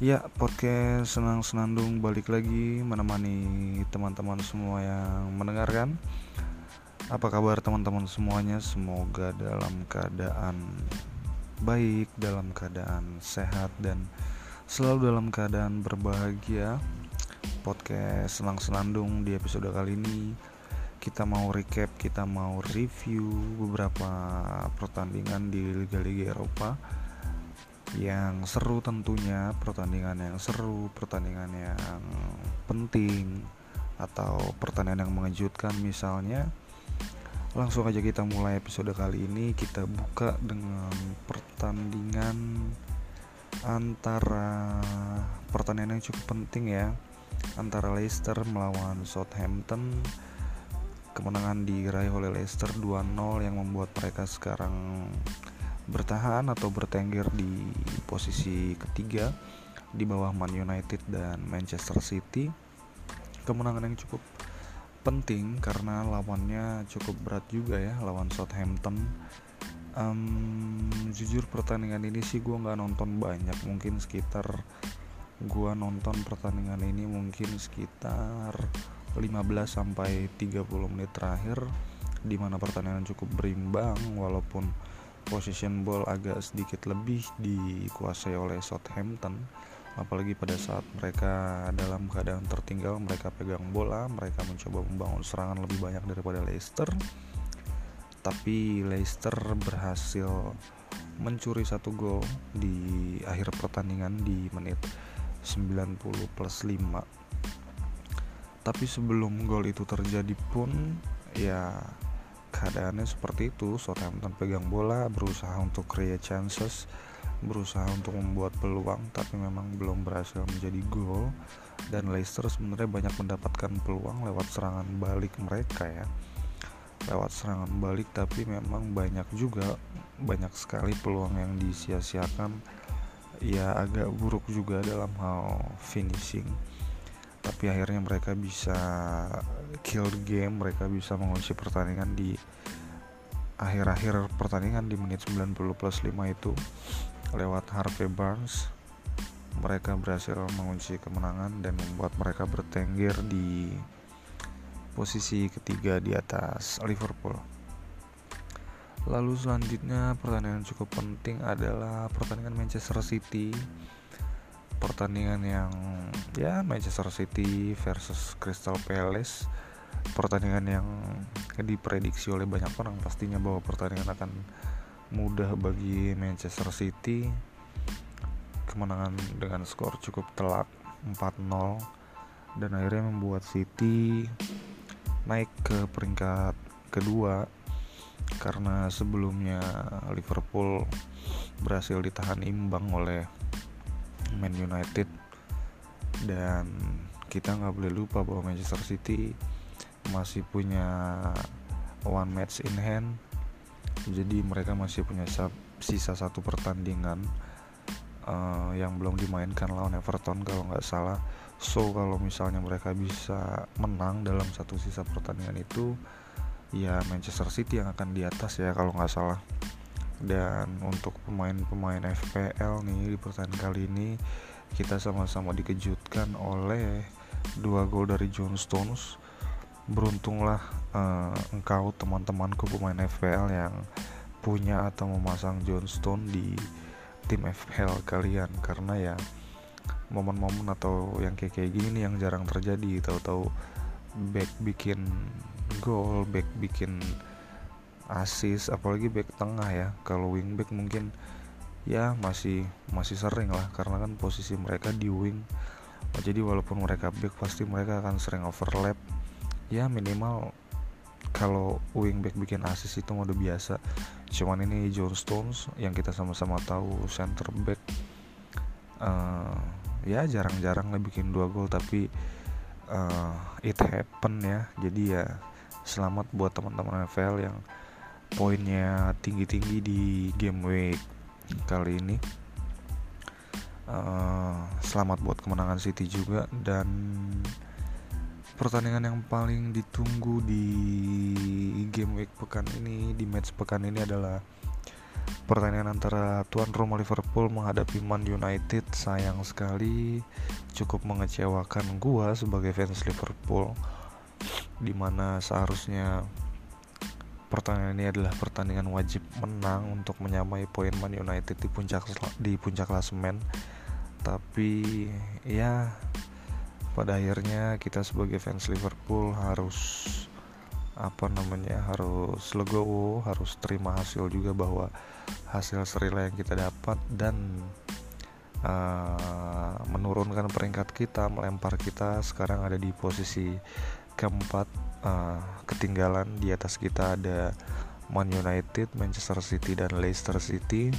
Ya, podcast Senang Senandung balik lagi menemani teman-teman semua yang mendengarkan. Apa kabar teman-teman semuanya? Semoga dalam keadaan baik, dalam keadaan sehat dan selalu dalam keadaan berbahagia. Podcast Senang Senandung di episode kali ini kita mau recap, kita mau review beberapa pertandingan di liga-liga Eropa yang seru tentunya pertandingan yang seru pertandingan yang penting atau pertandingan yang mengejutkan misalnya langsung aja kita mulai episode kali ini. Kita buka dengan pertandingan antara pertandingan yang cukup penting ya antara Leicester melawan Southampton. Kemenangan diraih oleh Leicester 2-0 yang membuat mereka sekarang bertahan atau bertengger di posisi ketiga di bawah Man United dan Manchester City. Kemenangan yang cukup penting karena lawannya cukup berat juga ya lawan Southampton. Um, jujur pertandingan ini sih gue nggak nonton banyak mungkin sekitar gue nonton pertandingan ini mungkin sekitar 15 sampai 30 menit terakhir di mana pertandingan cukup berimbang walaupun position ball agak sedikit lebih dikuasai oleh Southampton. Apalagi pada saat mereka dalam keadaan tertinggal mereka pegang bola mereka mencoba membangun serangan lebih banyak daripada Leicester. Tapi Leicester berhasil mencuri satu gol di akhir pertandingan di menit 90 plus 5 tapi sebelum gol itu terjadi pun ya keadaannya seperti itu. Southampton pegang bola berusaha untuk create chances berusaha untuk membuat peluang tapi memang belum berhasil menjadi gol. Dan Leicester sebenarnya banyak mendapatkan peluang lewat serangan balik mereka ya. Lewat serangan balik tapi memang banyak juga banyak sekali peluang yang disia-siakan. Ya agak buruk juga dalam hal finishing tapi akhirnya mereka bisa kill game mereka bisa mengunci pertandingan di akhir-akhir pertandingan di menit 90 plus 5 itu. Lewat Harvey Barnes mereka berhasil mengunci kemenangan dan membuat mereka bertengger di posisi ketiga di atas Liverpool. Lalu selanjutnya pertandingan cukup penting adalah pertandingan Manchester City pertandingan yang ya Manchester City versus Crystal Palace. Pertandingan yang diprediksi oleh banyak orang pastinya bahwa pertandingan akan mudah bagi Manchester City. Kemenangan dengan skor cukup telak 4-0 dan akhirnya membuat City naik ke peringkat kedua. Karena sebelumnya Liverpool berhasil ditahan imbang oleh Man United. Dan kita nggak boleh lupa bahwa Manchester City masih punya one match in hand. Jadi mereka masih punya sisa satu pertandingan uh, yang belum dimainkan lawan Everton kalau nggak salah. So kalau misalnya mereka bisa menang dalam satu sisa pertandingan itu ya Manchester City yang akan di atas ya kalau nggak salah dan untuk pemain-pemain FPL nih di pertandingan kali ini kita sama-sama dikejutkan oleh dua gol dari John Stones. Beruntunglah uh, engkau teman-temanku pemain FPL yang punya atau memasang John Stone di tim FPL kalian. Karena ya momen-momen atau yang kayak kayak gini nih yang jarang terjadi. Tahu-tahu back bikin gol back bikin assist apalagi back tengah ya. Kalau wing back mungkin ya masih masih sering lah karena kan posisi mereka di wing. Jadi walaupun mereka back pasti mereka akan sering overlap. Ya minimal kalau wing back bikin assist itu udah biasa. Cuman ini John Stones yang kita sama-sama tahu center back uh, ya jarang-jarang lah bikin dua gol tapi uh, it happen ya. Jadi ya selamat buat teman-teman NFL yang poinnya tinggi-tinggi di game week kali ini. Uh, selamat buat kemenangan City juga dan pertandingan yang paling ditunggu di game week pekan ini di match pekan ini adalah pertandingan antara tuan rumah Liverpool menghadapi Man United. Sayang sekali cukup mengecewakan gua sebagai fans Liverpool di mana seharusnya pertandingan ini adalah pertandingan wajib menang untuk menyamai poin Man United di puncak di puncak klasemen. Tapi ya pada akhirnya kita sebagai fans Liverpool harus apa namanya harus legowo harus terima hasil juga bahwa hasil serila yang kita dapat dan uh, menurunkan peringkat kita melempar kita sekarang ada di posisi keempat uh, ketinggalan di atas kita ada Man United, Manchester City dan Leicester City.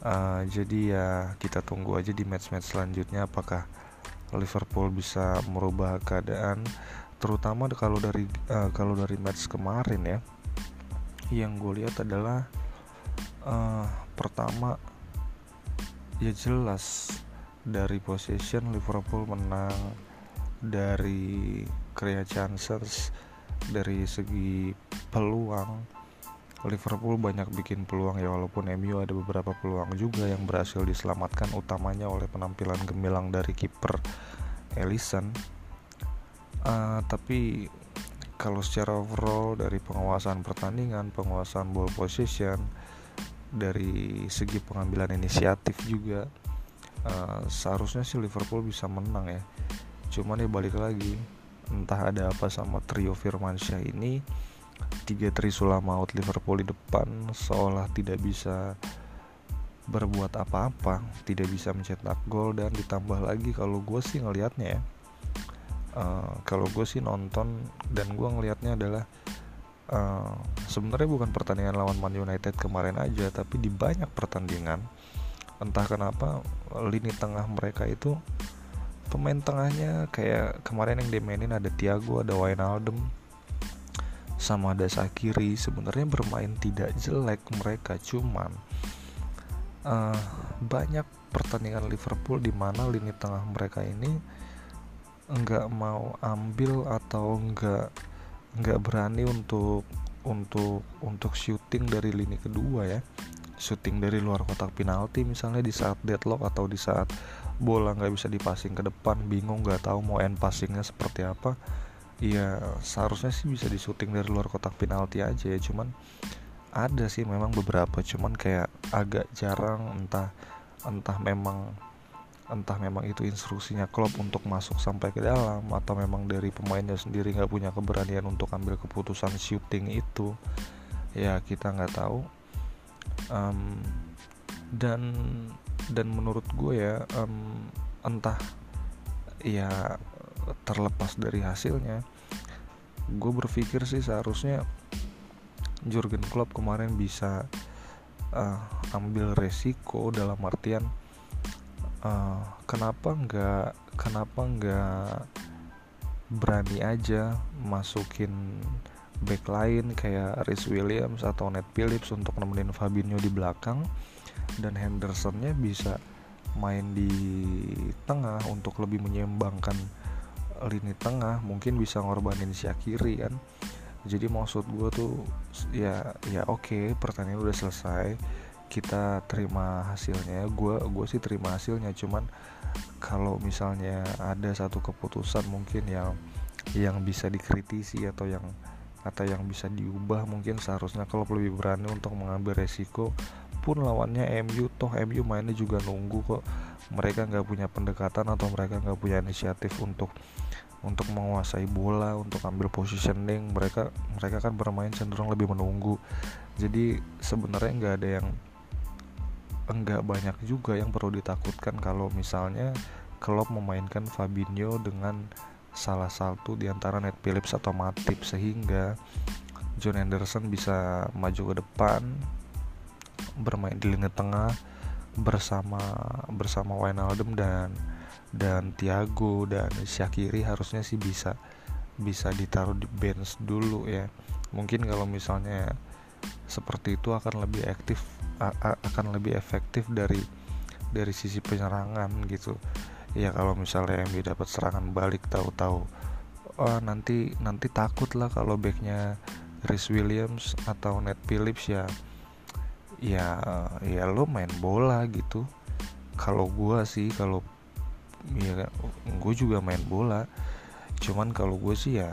Uh, jadi ya kita tunggu aja di match-match selanjutnya apakah Liverpool bisa merubah keadaan terutama kalau dari uh, kalau dari match kemarin ya yang gue lihat adalah uh, pertama ya jelas dari possession Liverpool menang dari create chances dari segi peluang Liverpool banyak bikin peluang ya walaupun MU ada beberapa peluang juga yang berhasil diselamatkan utamanya oleh penampilan gemilang dari kiper Ellison. Uh, tapi kalau secara overall dari penguasaan pertandingan penguasaan ball position dari segi pengambilan inisiatif juga uh, seharusnya sih Liverpool bisa menang ya cuman ya balik lagi entah ada apa sama trio Firmansyah ini. Tiga trisula maut Liverpool di depan seolah tidak bisa berbuat apa-apa tidak bisa mencetak gol dan ditambah lagi kalau gue sih ngelihatnya ya uh, kalau gue sih nonton dan gue ngelihatnya adalah uh, sebenarnya bukan pertandingan lawan Man United kemarin aja tapi di banyak pertandingan entah kenapa lini tengah mereka itu pemain tengahnya kayak kemarin yang dimainin ada Thiago ada Wijnaldum sama ada Sakiri sebenarnya bermain tidak jelek mereka cuman uh, banyak pertandingan Liverpool di mana lini tengah mereka ini nggak mau ambil atau nggak nggak berani untuk untuk untuk shooting dari lini kedua ya. Shooting dari luar kotak penalti misalnya di saat deadlock atau di saat bola nggak bisa dipasing ke depan bingung nggak tahu mau end passingnya seperti apa. Ya seharusnya sih bisa di shooting dari luar kotak penalti aja ya cuman ada sih memang beberapa cuman kayak agak jarang entah entah memang entah memang itu instruksinya klub untuk masuk sampai ke dalam atau memang dari pemainnya sendiri nggak punya keberanian untuk ambil keputusan shooting itu. Ya kita nggak tahu. Um, dan dan menurut gue ya um, entah ya terlepas dari hasilnya gue berpikir sih seharusnya Jurgen Klopp kemarin bisa uh, ambil resiko dalam artian uh, kenapa nggak kenapa nggak berani aja masukin back lain kayak Rhys Williams atau Ned Phillips untuk nemenin Fabinho di belakang dan Hendersonnya bisa main di tengah untuk lebih menyeimbangkan lini tengah. Mungkin bisa ngorbanin Syakiri kan? Jadi maksud gue tuh ya ya oke okay, pertandingan udah selesai. Kita terima hasilnya. Gue gue sih terima hasilnya. Cuman kalau misalnya ada satu keputusan mungkin yang yang bisa dikritisi atau yang atau yang bisa diubah mungkin seharusnya kalau lebih berani untuk mengambil resiko pun lawannya MU toh MU mainnya juga nunggu kok. Mereka nggak punya pendekatan atau mereka nggak punya inisiatif untuk untuk menguasai bola untuk ambil positioning. Mereka mereka kan bermain cenderung lebih menunggu. Jadi sebenarnya nggak ada yang enggak banyak juga yang perlu ditakutkan kalau misalnya Klopp memainkan Fabinho dengan salah satu di antara Ned Phillips atau Matip sehingga John Anderson bisa maju ke depan bermain di lini tengah bersama bersama Wijnaldum dan dan Thiago dan Shakiri harusnya sih bisa bisa ditaruh di bench dulu ya. Mungkin kalau misalnya seperti itu akan lebih aktif akan lebih efektif dari dari sisi penyerangan gitu. Ya kalau misalnya MU dapat serangan balik tahu-tahu oh, nanti nanti takut lah kalau backnya Rhys Williams atau Ned Phillips ya ya ya lo main bola gitu. Kalau gue sih kalau ya gue juga main bola. Cuman kalau gue sih ya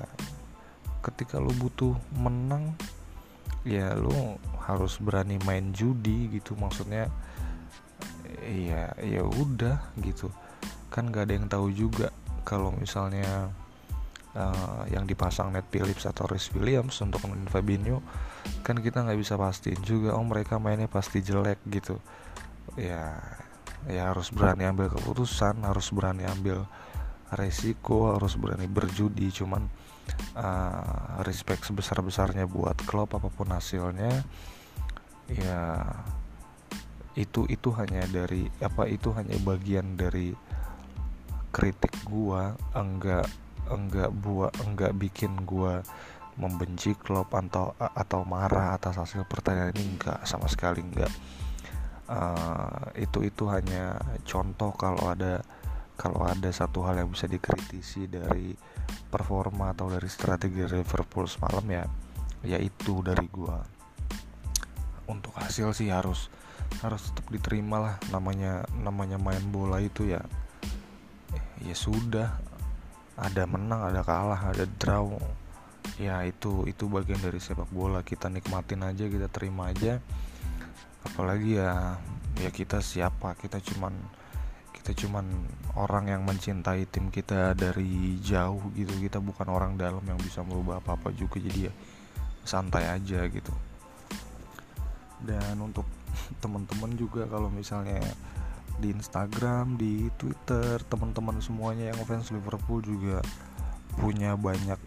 ketika lo butuh menang ya lo harus berani main judi gitu. Maksudnya ya ya udah gitu. Kan gak ada yang tahu juga kalau misalnya uh, yang dipasang Net Phillips atau Rhys Williams untuk main Fabinho kan kita nggak bisa pastiin juga oh mereka mainnya pasti jelek gitu. Ya ya harus berani ambil keputusan harus berani ambil resiko harus berani berjudi cuman uh, respect sebesar besarnya buat klub apa pun hasilnya ya itu itu hanya dari apa itu hanya bagian dari kritik gua enggak enggak buat enggak bikin gua membenci klub atau atau marah atas hasil pertandingan ini enggak sama sekali enggak. Uh, itu itu hanya contoh kalau ada kalau ada satu hal yang bisa dikritisi dari performa atau dari strategi Liverpool semalam ya yaitu dari gua. Untuk hasil sih harus harus tetap diterima lah namanya namanya main bola itu ya. Ya sudah ada menang ada kalah ada draw. Ya itu itu bagian dari sepak bola. Kita nikmatin aja kita terima aja. Apalagi ya ya kita siapa? Kita cuman kita cuman orang yang mencintai tim kita dari jauh gitu. Kita bukan orang dalam yang bisa merubah apa apa juga. Jadi ya santai aja gitu. Dan untuk teman-teman juga kalau misalnya di Instagram, di Twitter, teman-teman semuanya yang fans Liverpool juga punya banyak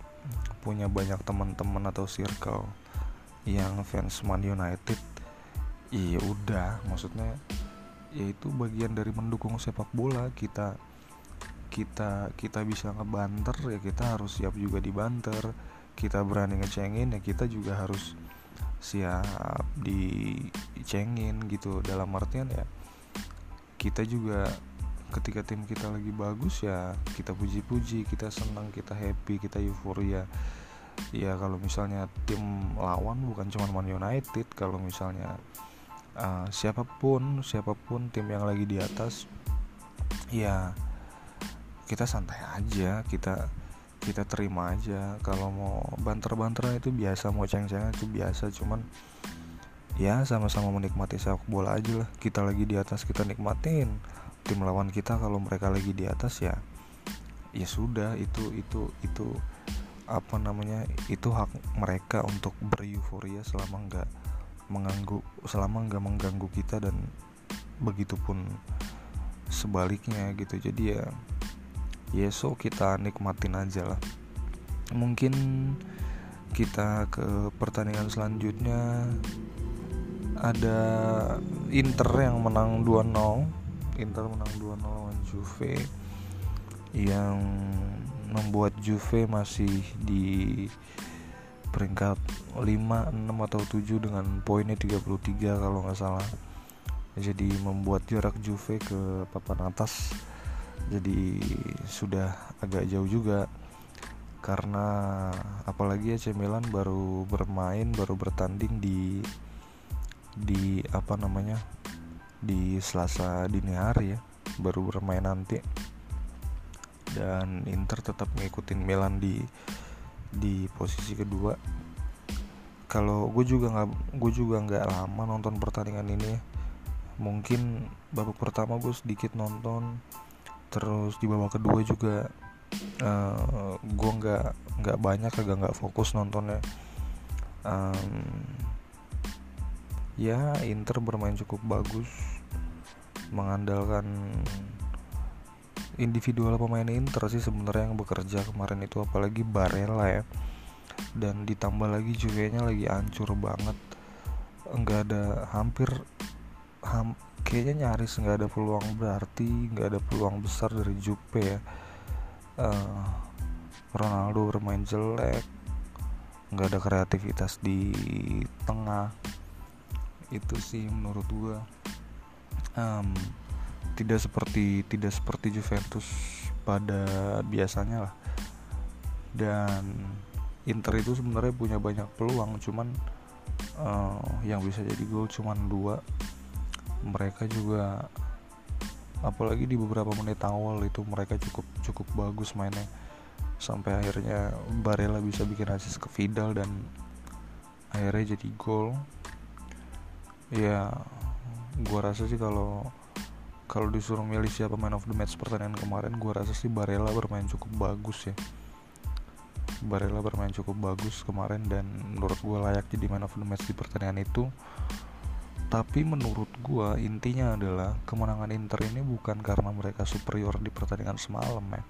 punya banyak teman-teman atau circle yang fans Man United. Iya udah, maksudnya yaitu bagian dari mendukung sepak bola. Kita kita kita bisa ngebanter ya kita harus siap juga dibanter. Kita berani ngecengin ya kita juga harus siap dicengin gitu. Dalam artian ya kita juga ketika tim kita lagi bagus ya kita puji-puji kita senang kita happy kita euforia. Ya kalau misalnya tim lawan bukan cuma Man United kalau misalnya uh, siapa pun siapa pun tim yang lagi di atas ya kita santai aja kita kita terima aja. Kalau mau banter-banter itu biasa mau ceng-cengan itu biasa. Cuman ya sama-sama menikmati sepak bola aja lah. Kita lagi di atas kita nikmatin. Tim lawan kita kalau mereka lagi di atas ya ya sudah. Itu itu itu apa namanya itu hak mereka untuk bereuforia selama nggak mengganggu selama nggak mengganggu kita dan begitupun sebaliknya gitu. Jadi ya ya so kita nikmatin aja lah. Mungkin kita ke pertandingan selanjutnya ada Inter yang menang 2-0 Inter menang 2-0 lawan Juve. Yang membuat Juve masih di peringkat 5, 6 atau 7 dengan poinnya 33 kalau nggak salah. Jadi membuat jarak Juve ke papan atas jadi sudah agak jauh juga. Karena apalagi AC Milan baru bermain baru bertanding di di apa namanya di Selasa dini hari ya baru bermain nanti. Dan Inter tetap ngikutin Milan di di posisi kedua. Kalau gue juga nggak gue juga nggak lama nonton pertandingan ini mungkin babak pertama gue sedikit nonton terus di babak kedua juga uh, gue nggak nggak banyak agak nggak fokus nontonnya. Um, ya Inter bermain cukup bagus. Mengandalkan individual pemain Inter sih sebenarnya yang bekerja kemarin itu apalagi Barella ya. Dan ditambah lagi Juve nya lagi hancur banget. Enggak ada hampir ham, kayaknya nyaris nggak ada peluang berarti nggak ada peluang besar dari Juve ya. Uh, Ronaldo bermain jelek. Nggak ada kreativitas di tengah itu sih menurut gua. Um, tidak seperti tidak seperti Juventus pada biasanya lah. Dan Inter itu sebenarnya punya banyak peluang cuman uh, yang bisa jadi gol cuma dua. Mereka juga apalagi di beberapa menit awal itu mereka cukup cukup bagus mainnya. Sampai akhirnya Barella bisa bikin assist ke Vidal dan akhirnya jadi gol ya gua rasa sih kalau kalau disuruh milih siapa man of the match pertandingan kemarin gua rasa sih Barella bermain cukup bagus ya. Barella bermain cukup bagus kemarin dan menurut gue layak jadi man of the match di pertandingan itu. Tapi menurut gue intinya adalah kemenangan Inter ini bukan karena mereka superior di pertandingan semalam ya.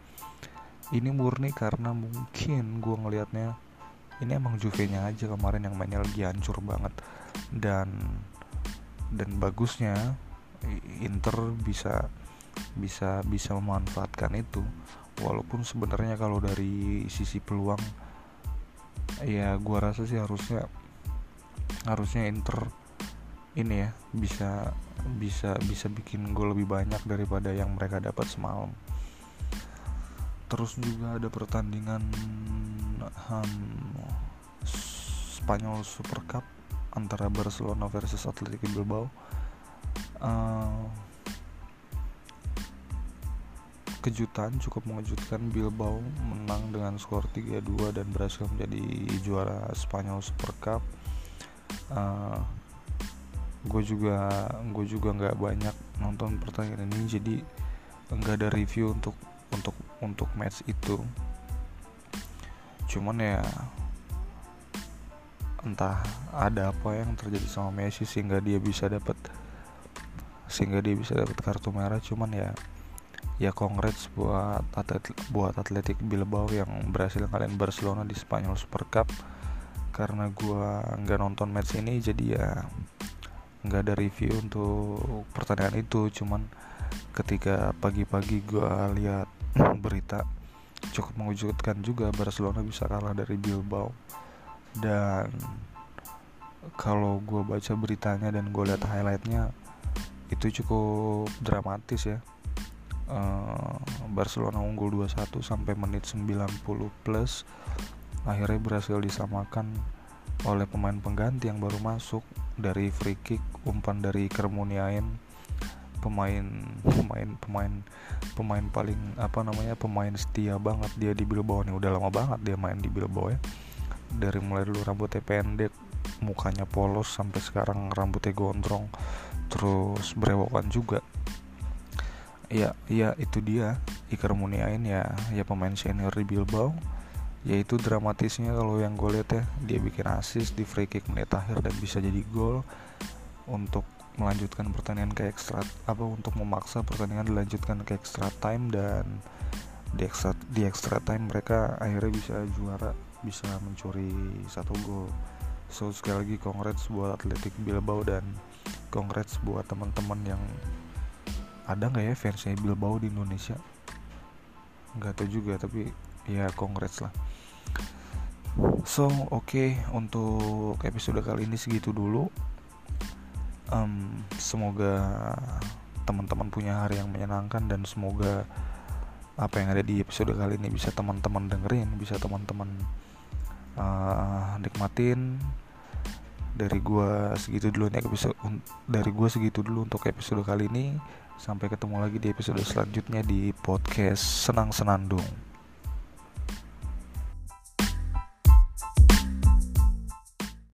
Ini murni karena mungkin gue ngelihatnya ini emang Juve-nya aja kemarin yang mainnya lagi hancur banget. Dan dan bagusnya Inter bisa bisa bisa memanfaatkan itu. Walaupun sebenarnya kalau dari sisi peluang ya gua rasa sih harusnya harusnya Inter ini ya bisa bisa bisa bikin gol lebih banyak daripada yang mereka dapat semalam. Terus juga ada pertandingan um, Spanyol Super Cup antara Barcelona versus Atletico Bilbao. Uh, kejutan cukup mengejutkan. Bilbao menang dengan skor 3-2 dan berhasil menjadi juara Spanyol Super Cup. Uh, gue juga gue juga nggak banyak nonton pertandingan ini jadi nggak ada review untuk untuk untuk match itu. Cuman ya entah ada apa yang terjadi sama Messi sehingga dia bisa dapat sehingga dia bisa dapat kartu merah. Cuman ya ya congrats buat atlet buat Atletik Bilbao yang berhasil kalian Barcelona di Spanyol Super Cup. Karena gua nggak nonton match ini jadi ya nggak ada review untuk pertandingan itu. Cuman ketika pagi-pagi gua lihat berita cukup mengejutkan juga Barcelona bisa kalah dari Bilbao dan kalau gue baca beritanya dan gue lihat highlightnya itu cukup dramatis ya. Uh, Barcelona unggul 2-1 sampai menit 90 plus. Akhirnya berhasil disamakan oleh pemain pengganti yang baru masuk dari free kick umpan dari Kermuniain pemain pemain pemain pemain paling apa namanya pemain setia banget dia di Bilbao nih. Udah lama banget dia main di Bilbao ya dari mulai dulu rambutnya pendek mukanya polos sampai sekarang rambutnya gondrong terus berewokan juga. Ya ya itu dia. Iker Muniain ya ya pemain senior di Bilbao. Yaitu dramatisnya kalau yang gue lihat ya. Dia bikin assist di free kick menit akhir dan bisa jadi gol untuk melanjutkan pertandingan ke extra apa untuk memaksa pertandingan dilanjutkan ke extra time dan di extra di extra time mereka akhirnya bisa juara bisa mencuri satu gol. So sekali lagi congrats buat Atletik Bilbao dan congrats buat teman-teman yang ada nggak ya fansnya Bilbao di Indonesia? Nggak tahu juga tapi ya congrats lah. So oke okay, untuk episode kali ini segitu dulu. Um, semoga teman-teman punya hari yang menyenangkan dan semoga apa yang ada di episode kali ini bisa teman-teman dengerin bisa teman-teman uh, nikmatin dari gua segitu dulu nih episode dari gua segitu dulu untuk episode kali ini Sampai ketemu lagi di episode selanjutnya di podcast Senang Senandung.